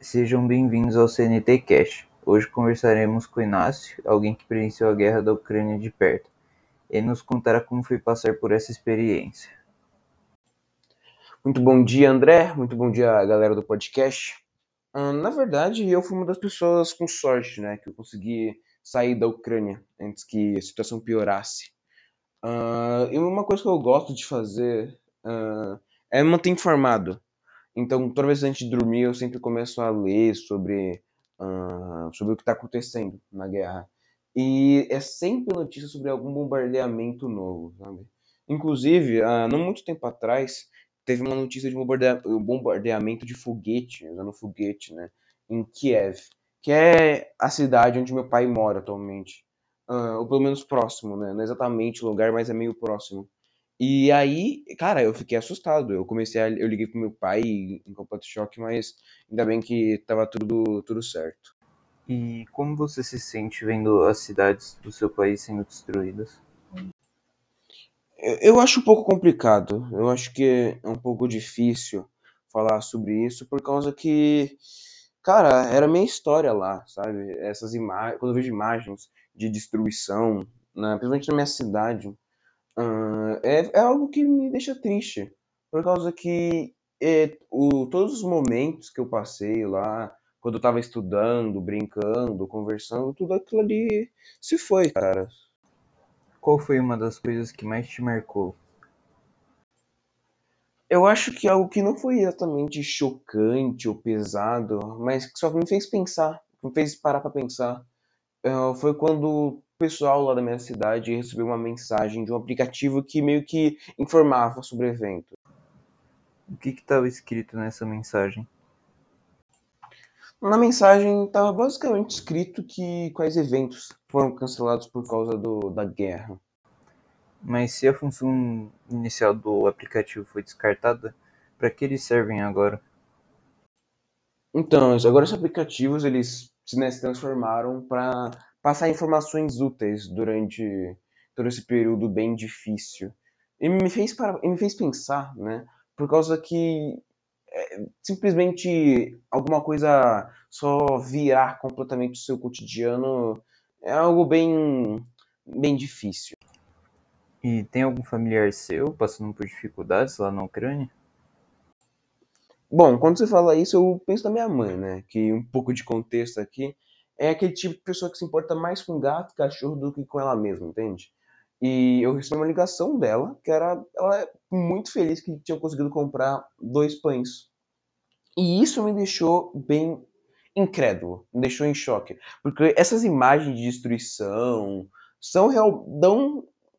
Sejam bem-vindos ao CNT Cash. Hoje conversaremos com Inácio, alguém que presenciou a guerra da Ucrânia de perto. Ele nos contará como foi passar por essa experiência. Muito bom dia, André. Muito bom dia, galera do podcast. na verdade, eu fui uma das pessoas com sorte, né, que eu consegui sair da Ucrânia antes que a situação piorasse. Uh, e uma coisa que eu gosto de fazer uh, é me manter informado. Então, toda vez antes de dormir, eu sempre começo a ler sobre, uh, sobre o que está acontecendo na guerra. E é sempre notícia sobre algum bombardeamento novo, sabe? Inclusive, uh, não muito tempo atrás, teve uma notícia de um, um bombardeamento de foguete, usando foguete, né? Em Kiev, que é a cidade onde meu pai mora atualmente. Uh, ou pelo menos próximo, né? Não é exatamente o lugar, mas é meio próximo. E aí, cara, eu fiquei assustado. Eu comecei a, eu liguei pro meu pai em completo choque, mas ainda bem que tava tudo tudo certo. E como você se sente vendo as cidades do seu país sendo destruídas? Eu, eu acho um pouco complicado. Eu acho que é um pouco difícil falar sobre isso por causa que cara, era minha história lá, sabe? Essas imagens, quando eu vejo imagens de destruição, né? principalmente na minha cidade, uh, cara, é, é algo que me deixa triste. Por causa que é, o, todos os momentos que eu passei lá, quando eu tava estudando, brincando, conversando, tudo aquilo ali se foi, cara. Qual foi uma das coisas que mais te marcou? Eu acho que algo que não foi exatamente chocante ou pesado, mas que só me fez pensar, me fez parar para pensar, eh, foi quando pessoal lá da minha cidade recebeu uma mensagem de um aplicativo que meio que informava sobre o evento. O que estava escrito nessa mensagem? Na mensagem estava basicamente escrito que quais eventos foram cancelados por causa do, da guerra. Mas se a função inicial do aplicativo foi descartada, para que eles servem agora? Então, agora os aplicativos eles né, se transformaram para passar informações úteis durante todo esse período bem difícil. E me fez, para, e me fez pensar, né? Por causa que é, simplesmente alguma coisa só virar completamente o seu cotidiano é algo bem, bem difícil. E tem algum familiar seu passando por dificuldades lá na Ucrânia? Bom, quando você fala isso, eu penso na minha mãe, né? Que um pouco de contexto aqui, é aquele tipo de pessoa que se importa mais com gato, e cachorro do que com ela mesma, entende? E eu recebi uma ligação dela, que era ela é muito feliz que tinha conseguido comprar dois pães. E isso me deixou bem incrédulo, me deixou em choque, porque essas imagens de destruição são real, dão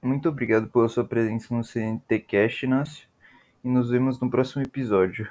Muito obrigado pela sua presença no CNT Cash, Inácio, e nos vemos no próximo episódio.